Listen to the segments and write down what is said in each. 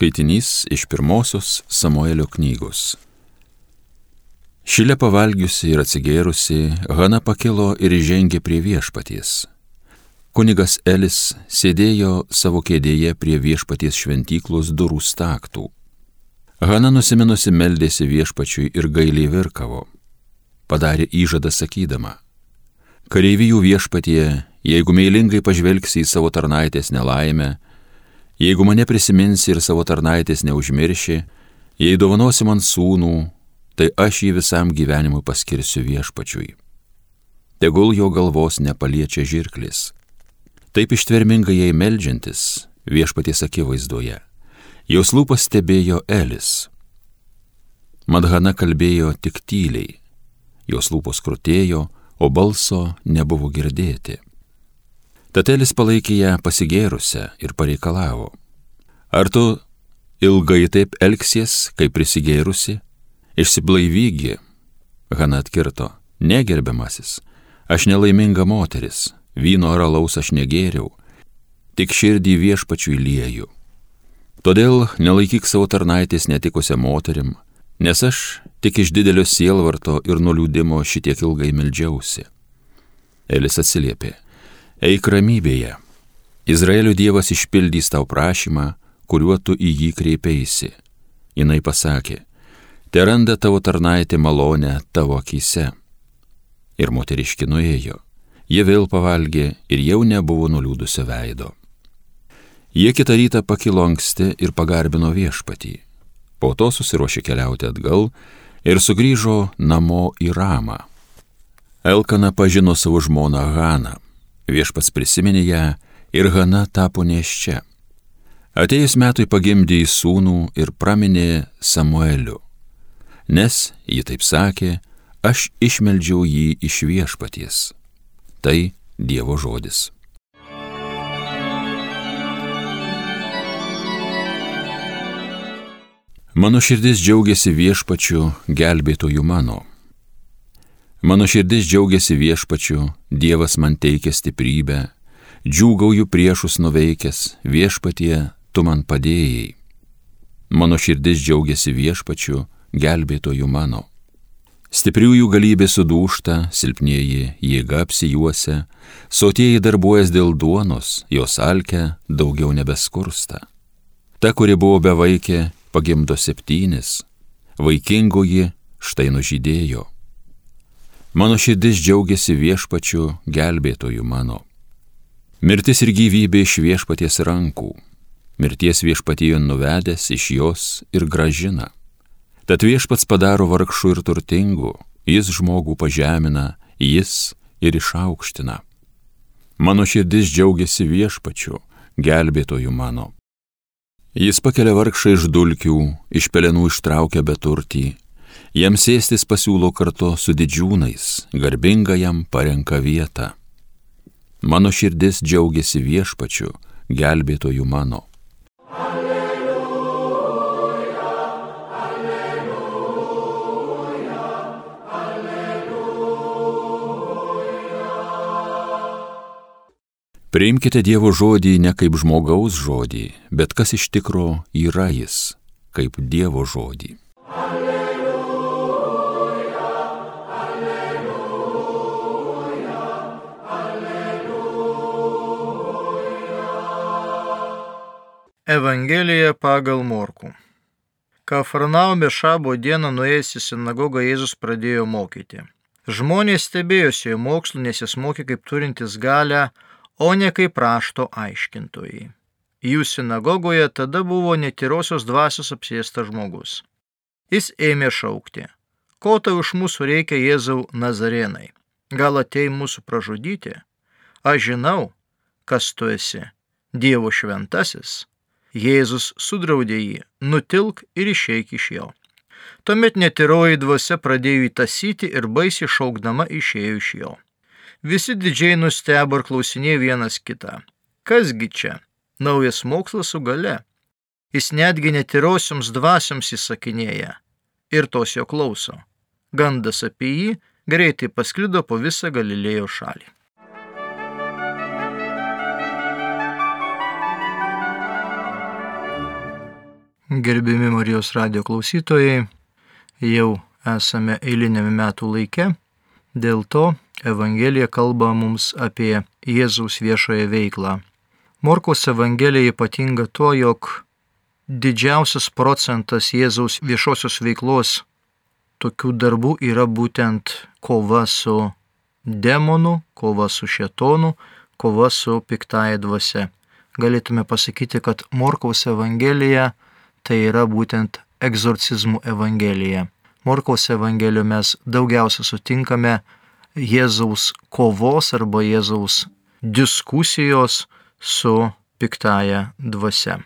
Skaitinys iš pirmosios Samuelio knygos. Šilė pavalgiusi ir atsigėrusi, Hana pakilo ir žengė prie viešpaties. Kunigas Elis sėdėjo savo kėdėje prie viešpaties šventyklos durų staktų. Hana nusiminusi meldėsi viešpačiui ir gailiai virkavo. Padarė įžadą sakydama, kareivijų viešpatie, jeigu meilingai pažvelgsi į savo tarnaitės nelaimę, Jeigu mane prisiminsi ir savo tarnaitės neužmirši, jei dovanosi man sūnų, tai aš jį visam gyvenimui paskirsiu viešpačiui. Tegul jo galvos nepaliečia žirklis. Taip ištvermingai jai melžiantis viešpaties akivaizdoje. Jos lūpas stebėjo Elis. Madhana kalbėjo tik tyliai. Jos lūpos krutėjo, o balso nebuvo girdėti. Tatelis palaikė ją pasigėrusią ir pareikalavo. Ar tu ilgai taip elgsies, kaip prisigėrusi? Išsiblaivygi. Hana atkirto. Negerbiamasis. Aš nelaiminga moteris. Vyno ar alaus aš negėriau. Tik širdį viešpačiui lieju. Todėl nelaikyk savo tarnaitės netikusią moterim, nes aš tik iš didelio sielvarto ir nuliūdimo šitiek ilgai meldžiausi. Elis atsiliepė Eik ramybėje. Izraelio Dievas išpildys tau prašymą, kuriuo tu į jį kreipeisi. Jis pasakė, te randa tavo tarnaitė malonę tavo akise. Ir moteriški nuėjo. Jie vėl pavalgė ir jau nebuvo nuliūdusio veido. Jie kitą rytą pakilo anksti ir pagarbino viešpatį. Po to susiruošė keliauti atgal ir sugrįžo namo į Ramą. Elkana pažino savo žmoną Haną Viešpats prisiminė ją ir Hana tapo neščia. Atėjus metui pagimdė į sūnų ir praminė Samueliu. Nes, ji taip sakė, aš išmeldžiau jį iš viešpaties. Tai Dievo žodis. Mano širdis džiaugiasi viešpačiu gelbėtoju mano. Mano širdis džiaugiasi viešpačiu, Dievas man teikia stiprybę, džiūgauju priešus nuveikęs, viešpatie, tu man padėjai. Mano širdis džiaugiasi viešpačiu, gelbėtoju mano. Stipriųjų galybė sudūšta, silpnieji jėga apsijuose, sotieji darbuojas dėl duonos, jos alkia daugiau nebeskursta. Ta, kuri buvo bevaikė, pagimdo septynis, vaikingoji štai nužydėjo. Mano širdis džiaugiasi viešpačiu gelbėtoju mano. Mirtis ir gyvybė iš viešpaties rankų. Mirties viešpatijo nuvedęs iš jos ir gražina. Tad viešpats padaro vargšų ir turtingų, jis žmogų pažemina, jis ir išaukština. Mano širdis džiaugiasi viešpačiu, gelbėtoju mano. Jis pakelia vargšą iš dulkių, iš pelenų ištraukia beturtį, Jam sėstis pasiūlo kartu su didžiūnais, garbinga jam parenka vietą. Mano širdis džiaugiasi viešpačiu, gelbėtoju mano. Alleluja, alleluja, alleluja. Priimkite Dievo žodį ne kaip žmogaus žodį, bet kas iš tikro yra jis, kaip Dievo žodį. Evangelija pagal Morku. Kafarnaume šabo dieną nuėjęs į sinagogą Jėzus pradėjo mokyti. Žmonės stebėjosi jo mokslu, nes jis mokė kaip turintis galę, o ne kaip rašto aiškintojai. Jų sinagogoje tada buvo netyrosios dvasios apsėstas žmogus. Jis ėmė šaukti, ko tau iš mūsų reikia Jėzau Nazarenai? Gal atei mūsų pražudyti? Aš žinau, kas tu esi, Dievo šventasis Jėzus sudraudė jį, nutilk ir išeik iš jo. Tuomet netiroji dvasia pradėjo įtasyti ir baisiai šaukdama išėjo iš jo. Visi didžiai nustebo ir klausinėjo vienas kitą. Kasgi čia? Naujas mokslas su gale. Jis netgi netirosioms dvasioms įsakinėja. Ir tos jo klauso. Gandas apie jį greitai pasklido po visą Galilėjo šalį. Gerbimi Marijos radio klausytojai, jau esame eilinėme metų laike, dėl to Evangelija kalba mums apie Jėzaus viešoją veiklą. Morkos Evangelija ypatinga tuo, jog didžiausias procentas Jėzaus viešosios veiklos tokių darbų yra būtent kova su demonu, kova su šetonu, kova su piktaja dvasia. Galėtume pasakyti, kad Morkaus Evangelija tai yra būtent egzorcizmų evangelija. Morkaus evangelijoje mes daugiausia sutinkame Jėzaus kovos arba Jėzaus diskusijos su piktaja dvasia.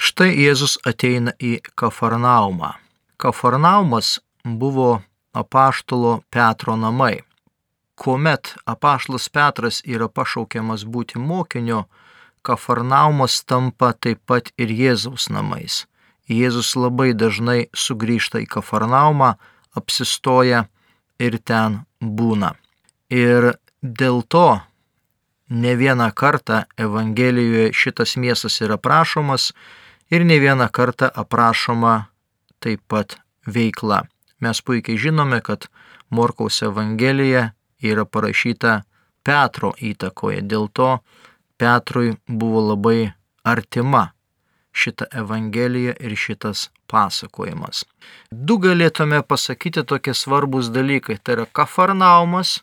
Štai Jėzus ateina į Kafarnaumą. Kafarnaumas buvo apaštalo Petro namai. Kuomet apaštalas Petras yra pašaukiamas būti mokiniu, Kafarnaumas tampa taip pat ir Jėzaus namais. Jėzus labai dažnai sugrįžta į Kafarnaumą, apsistoja ir ten būna. Ir dėl to ne vieną kartą Evangelijoje šitas miestas yra aprašomas ir ne vieną kartą aprašoma taip pat veikla. Mes puikiai žinome, kad Morkaus Evangelija yra parašyta Petro įtakoje, dėl to Petrui buvo labai artima šita Evangelija ir šitas pasakojimas. Du galėtume pasakyti tokie svarbus dalykai. Tai yra Kafarnaumas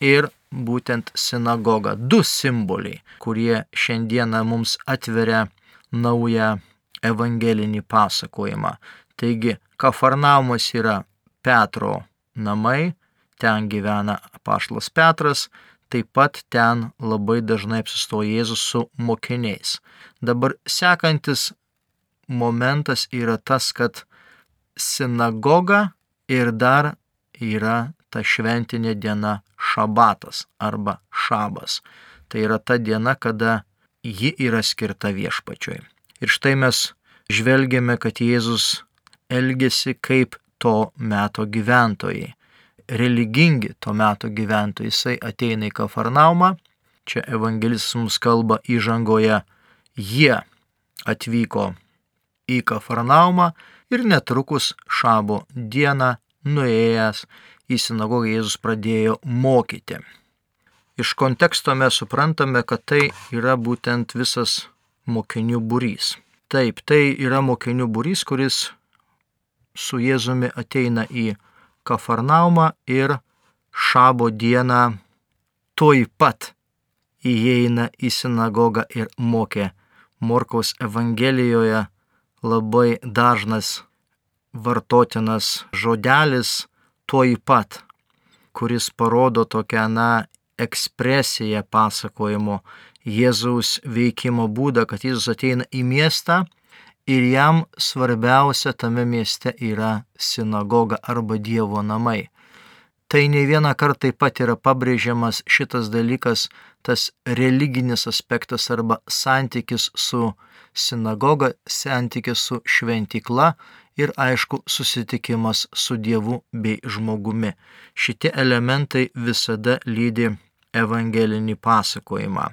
ir būtent sinagoga. Du simboliai, kurie šiandieną mums atveria naują evangelinį pasakojimą. Taigi, Kafarnaumas yra Petro namai, ten gyvena apaštalas Petras, taip pat ten labai dažnai apsistoja Jėzus su mokiniais. Dabar sekantis momentas yra tas, kad sinagoga ir dar yra ta šventinė diena šabatas arba šabas. Tai yra ta diena, kada ji yra skirta viešpačiui. Ir štai mes žvelgiame, kad Jėzus elgesi kaip to meto gyventojai religingi to meto gyventojai. Jisai ateina į Kafarnaumą, čia evangelistas mums kalba įžangoje, jie atvyko į Kafarnaumą ir netrukus šabo dieną nuėjęs į sinagogą Jėzus pradėjo mokyti. Iš konteksto mes suprantame, kad tai yra būtent visas mokinių būrys. Taip, tai yra mokinių būrys, kuris su Jėzumi ateina į Kafarnaumą ir šabo dieną toj pat įeina į sinagogą ir mokė. Morkaus Evangelijoje labai dažnas vartotinas žodelis toj pat, kuris parodo tokią, na, ekspresiją pasakojimo Jėzaus veikimo būdą, kad Jėzus ateina į miestą ir jam svarbiausia tame mieste yra sinagoga arba Dievo namai. Tai ne vieną kartą taip pat yra pabrėžiamas šitas dalykas, tas religinis aspektas arba santykis su sinagoga, santykis su šventikla ir aišku susitikimas su Dievu bei žmogumi. Šitie elementai visada lydi evangelinį pasakojimą.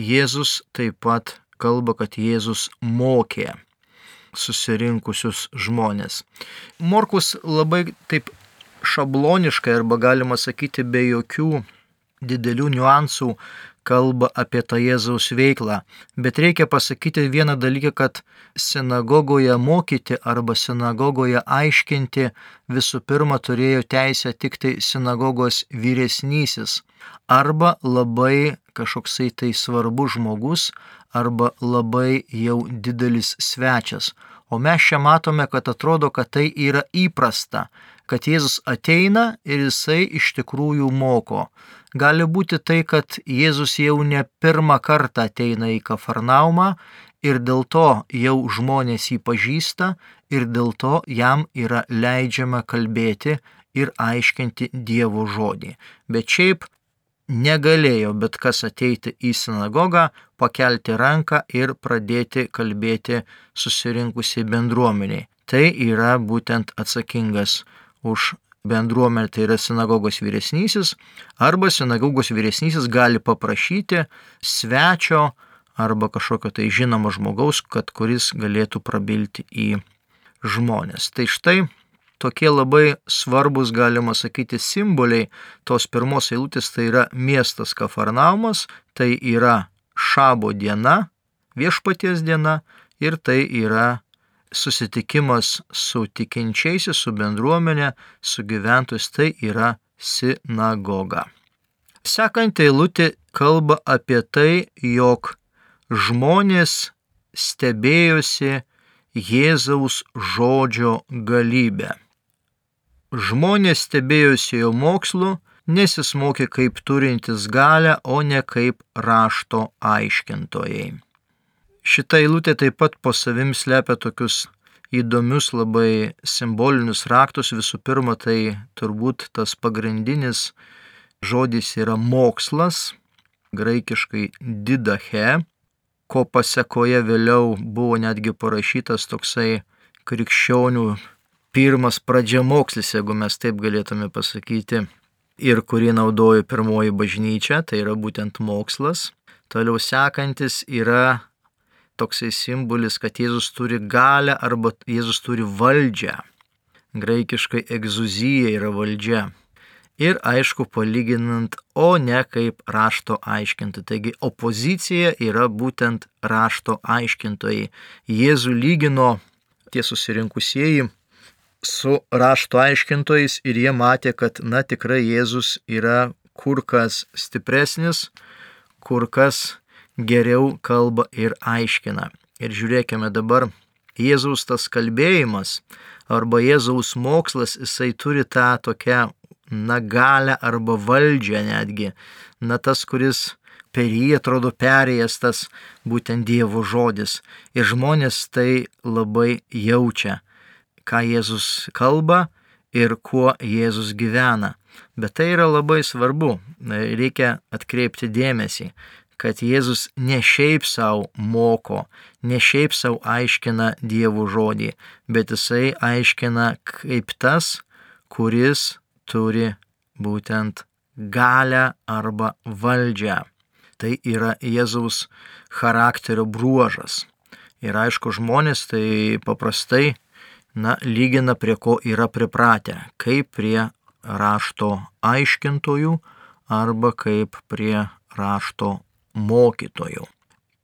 Jėzus taip pat kalba, kad Jėzus mokė susirinkusius žmonės. Morkus labai taip šabloniškai arba galima sakyti be jokių didelių niuansų kalba apie tą Jėzaus veiklą. Bet reikia pasakyti vieną dalyką, kad sinagogoje mokyti arba sinagogoje aiškinti visų pirma turėjo teisę tik tai sinagogos vyresnysis arba labai kažkoksai tai svarbus žmogus arba labai jau didelis svečias. O mes čia matome, kad atrodo, kad tai yra įprasta, kad Jėzus ateina ir jisai iš tikrųjų moko. Gali būti tai, kad Jėzus jau ne pirmą kartą ateina į Kafarnaumą ir dėl to jau žmonės jį pažįsta ir dėl to jam yra leidžiama kalbėti ir aiškinti Dievo žodį. Bet šiaip negalėjo bet kas ateiti į sinagogą, pakelti ranką ir pradėti kalbėti susirinkusiai bendruomeniai. Tai yra būtent atsakingas už bendruomenę, tai yra sinagogos vyresnysis, arba sinagogos vyresnysis gali paprašyti svečio arba kažkokio tai žinomo žmogaus, kad kuris galėtų prabilti į žmonės. Tai štai tokie labai svarbus, galima sakyti, simboliai tos pirmos eilutės, tai yra miestas Kafarnaumas, tai yra šabo diena, viešpaties diena ir tai yra susitikimas su tikinčiaisiais, su bendruomenė, su gyventojais, tai yra sinagoga. Sekant eilutė kalba apie tai, jog žmonės stebėjosi Jėzaus žodžio galybę. Žmonės stebėjosi jo mokslu, nes jis mokė kaip turintis galę, o ne kaip rašto aiškintojai. Šitą eilutę taip pat po savim slepia tokius įdomius labai simbolinius raktus. Visų pirma, tai turbūt tas pagrindinis žodis yra mokslas, graikiškai didache, ko pasiekoje vėliau buvo netgi parašytas toksai krikščionių pirmas pradžiamokslis, jeigu mes taip galėtume pasakyti, ir kurį naudojo pirmoji bažnyčia, tai yra būtent mokslas. Toliau sekantis yra toksai simbolis, kad Jėzus turi galę arba Jėzus turi valdžią. Graikiškai egzuzija yra valdžia ir aišku palyginant, o ne kaip rašto aiškintojai. Taigi opozicija yra būtent rašto aiškintojai. Jėzų lygino tie susirinkusieji su rašto aiškintojais ir jie matė, kad na tikrai Jėzus yra kur kas stipresnis, kur kas geriau kalba ir aiškina. Ir žiūrėkime dabar, Jėzaus tas kalbėjimas arba Jėzaus mokslas, jisai turi tą tokią na, galę arba valdžią netgi, na, tas, kuris per jį atrodo perėjęs tas būtent Dievo žodis. Ir žmonės tai labai jaučia, ką Jėzus kalba ir kuo Jėzus gyvena. Bet tai yra labai svarbu, reikia atkreipti dėmesį, kad Jėzus ne šiaip savo moko, ne šiaip savo aiškina Dievo žodį, bet jisai aiškina kaip tas, kuris turi būtent galę arba valdžią. Tai yra Jėzaus charakterio bruožas. Ir aišku, žmonės tai paprastai, na, lygina prie ko yra pripratę, kaip prie rašto aiškintojų arba kaip prie rašto mokytojų.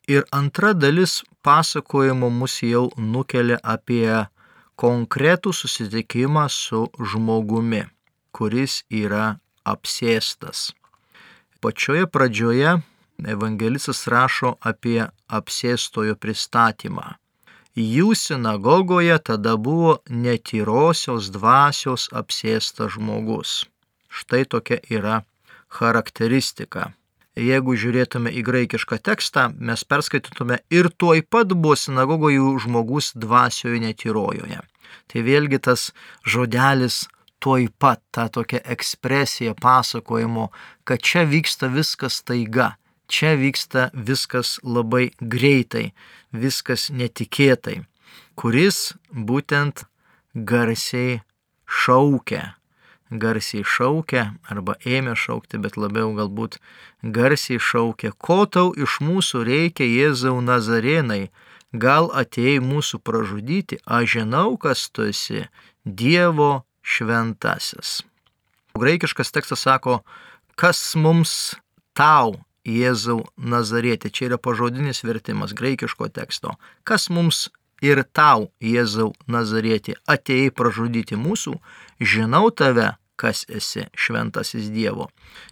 Ir antra dalis pasakojimo mus jau nukelia apie konkretų susitikimą su žmogumi kuris yra apsėstas. Pačioje pradžioje evangelistas rašo apie apsėstojo pristatymą. Jų sinagogoje tada buvo netyrosios dvasios apsėstas žmogus. Štai tokia yra charakteristika. Jeigu žiūrėtume į graikišką tekstą, mes perskaitytume ir tuoj pat buvo sinagogoje žmogus dvasioje netyrojoje. Tai vėlgi tas žodelis tuoj pat tą tokią ekspresiją pasakojimo, kad čia vyksta viskas taiga, čia vyksta viskas labai greitai, viskas netikėtai, kuris būtent garsiai šaukia, garsiai šaukia arba ėmė šaukti, bet labiau galbūt garsiai šaukia, ko tau iš mūsų reikia Jėzau Nazarėnai, gal atėjai mūsų pražudyti, aš žinau, kas tu esi, Dievo šventasis. Graikiškas tekstas sako, kas mums tau, Jėzau Nazarėti. Čia yra pažodinis vertimas graikiško teksto. Kas mums ir tau, Jėzau Nazarėti, atėjai pražudyti mūsų, žinau tave, kas esi šventasis Dievo.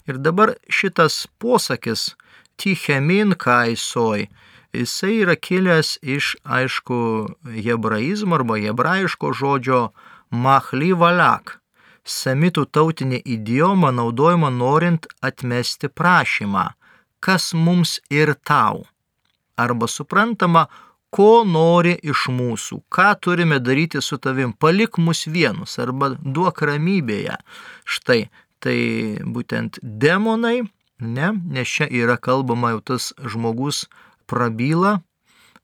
Ir dabar šitas posakis, tichemin kaisoj, jisai yra kilęs iš, aišku, hebraizmo arba hebrajiško žodžio Mahly valak - semitų tautinė idioma naudojama norint atmesti prašymą, kas mums ir tau. Arba suprantama, ko nori iš mūsų, ką turime daryti su tavim, palik mus vienus arba duok ramybėje. Štai, tai būtent demonai, ne, nes čia yra kalbama jau tas žmogus prabyla,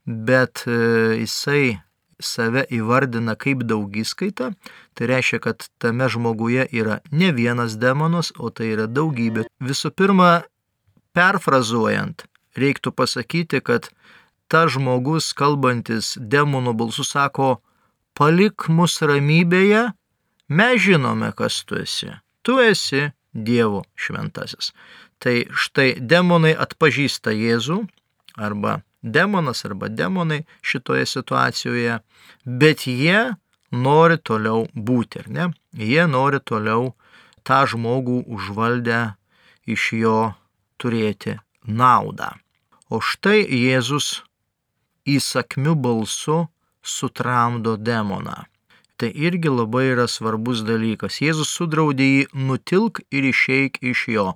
bet e, jisai save įvardina kaip daugiskaita, tai reiškia, kad tame žmoguje yra ne vienas demonas, o tai yra daugybė. Visų pirma, perfrazuojant, reiktų pasakyti, kad ta žmogus, kalbantis demonų balsu, sako, palik mus ramybėje, mes žinome, kas tu esi. Tu esi Dievo šventasis. Tai štai demonai atpažįsta Jėzų, arba demonas, arba demonai šitoje situacijoje, bet jie nori toliau būti, ar ne? Jie nori toliau tą žmogų užvaldę iš jo turėti naudą. O štai Jėzus įsakmiu balsu sutramdo demoną. Tai irgi labai yra svarbus dalykas. Jėzus sudraudė jį nutilk ir išeik iš jo.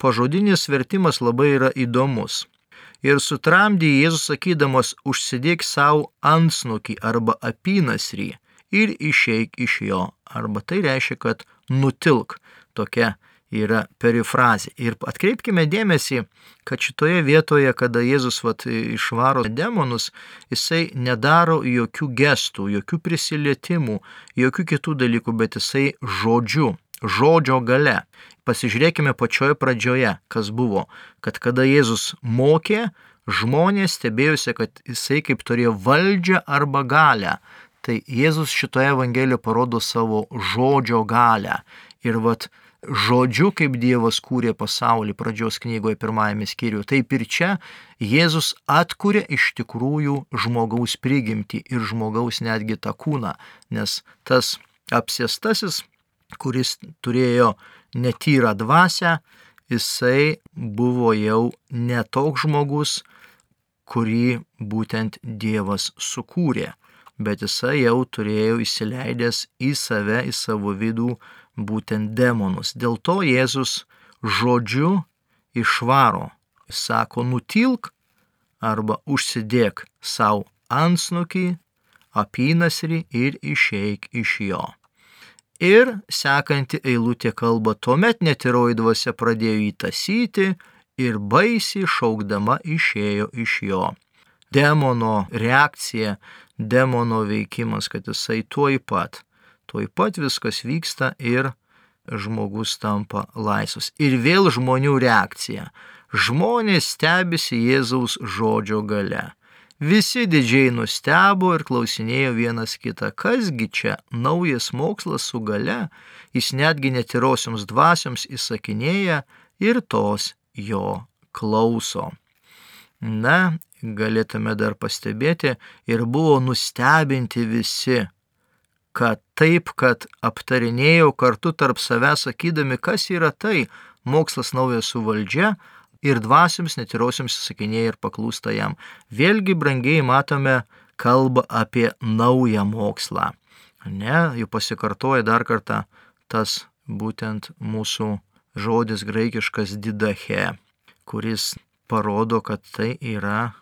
Pažodinis vertimas labai yra įdomus. Ir sutramdė Jėzus sakydamas, užsidėk savo ansnukį arba apynasrį ir išeik iš jo. Arba tai reiškia, kad nutilk. Tokia yra perifrazė. Ir atkreipkime dėmesį, kad šitoje vietoje, kada Jėzus vat, išvaro demonus, jisai nedaro jokių gestų, jokių prisilietimų, jokių kitų dalykų, bet jisai žodžiu, žodžio gale. Pasižiūrėkime pačioje pradžioje, kas buvo, kad kada Jėzus mokė, žmonės stebėjusi, kad jisai kaip turėjo valdžią arba galę. Tai Jėzus šitoje Evangelijoje parodo savo žodžio galę. Ir vat žodžiu, kaip Dievas kūrė pasaulį pradžios knygoje pirmajame skyriuje, taip ir čia Jėzus atkuria iš tikrųjų žmogaus prigimtį ir žmogaus netgi tą kūną, nes tas apsėstasis, kuris turėjo netyrą dvasę, jisai buvo jau netoks žmogus, kurį būtent Dievas sukūrė, bet jisai jau turėjo įsileidęs į save, į savo vidų būtent demonus. Dėl to Jėzus žodžiu išvaro, sako nutilk arba užsidėk savo ansnukį, apynasrį ir išeik iš jo. Ir sekanti eilutė kalba, tuomet netiroji dvasia pradėjo įtasyti ir baisiai šaukdama išėjo iš jo. Demono reakcija, demono veikimas, kad jisai tuoj pat tuoj pat viskas vyksta ir žmogus tampa laisvas. Ir vėl žmonių reakcija. Žmonės stebisi Jėzaus žodžio gale. Visi didžiai nustebo ir klausinėjo vienas kitą, kasgi čia naujas mokslas su gale, jis netgi netirosioms dvasioms įsakinėja ir tos jo klauso. Na, galėtume dar pastebėti, ir buvo nustebinti visi, kad taip, kad aptarinėjau kartu tarp savęs sakydami, kas yra tai mokslas naujas su valdžia ir dvasioms netirosiams įsakinėja ir paklūsta jam. Vėlgi, brangiai, matome kalbą apie naują mokslą. Ne, jau pasikartoja dar kartą tas būtent mūsų žodis graikiškas didache, kuris parodo, kad tai yra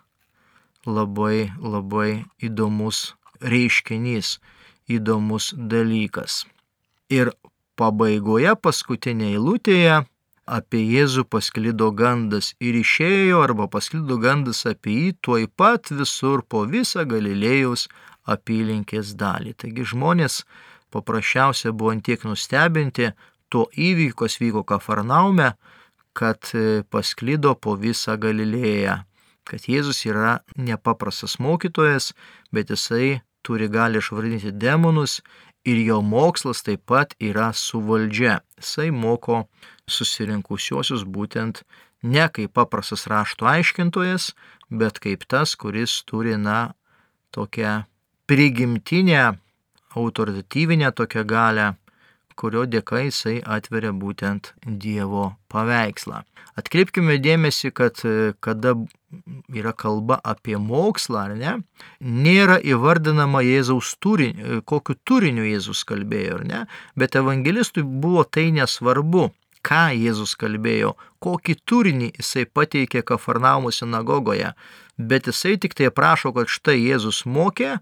labai labai įdomus reiškinys įdomus dalykas. Ir pabaigoje paskutinėje eilutėje apie Jėzų pasklido gandas ir išėjo arba pasklido gandas apie jį tuoj pat visur po visą Galilėjos apylinkės dalį. Taigi žmonės paprasčiausia buvo antiek nustebinti to įvykos vyko Kafarnaume, kad pasklido po visą Galilėją, kad Jėzus yra nepaprastas mokytojas, bet jisai turi gali išvardinti demonus ir jo mokslas taip pat yra su valdžia. Jisai moko susirinkusiuosius būtent ne kaip paprastas rašto aiškintojas, bet kaip tas, kuris turi, na, tokią prigimtinę, autoritatyvinę tokią galę, kurio dėka jisai atveria būtent Dievo paveikslą. Atkreipkime dėmesį, kad kada yra kalba apie mokslą, ar ne, nėra įvardinama Jėzaus turinio, kokiu turiniu Jėzus kalbėjo, ar ne, bet evangelistui buvo tai nesvarbu, ką Jėzus kalbėjo, kokį turinį jisai pateikė Kafarnaumo sinagogoje, bet jisai tik tai prašo, kad štai Jėzus mokė,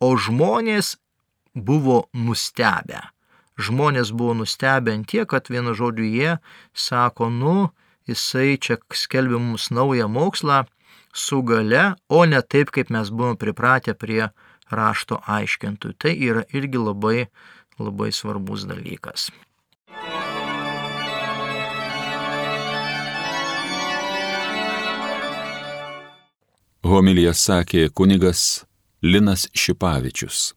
o žmonės buvo nustebę. Žmonės buvo nustebę ant tiek, kad vienu žodžiu jie sako, nu, jisai čia skelbia mums naują mokslą su gale, o ne taip, kaip mes buvome pripratę prie rašto aiškintojų. Tai yra irgi labai, labai svarbus dalykas. Homilija sakė kunigas Linas Šipavičius.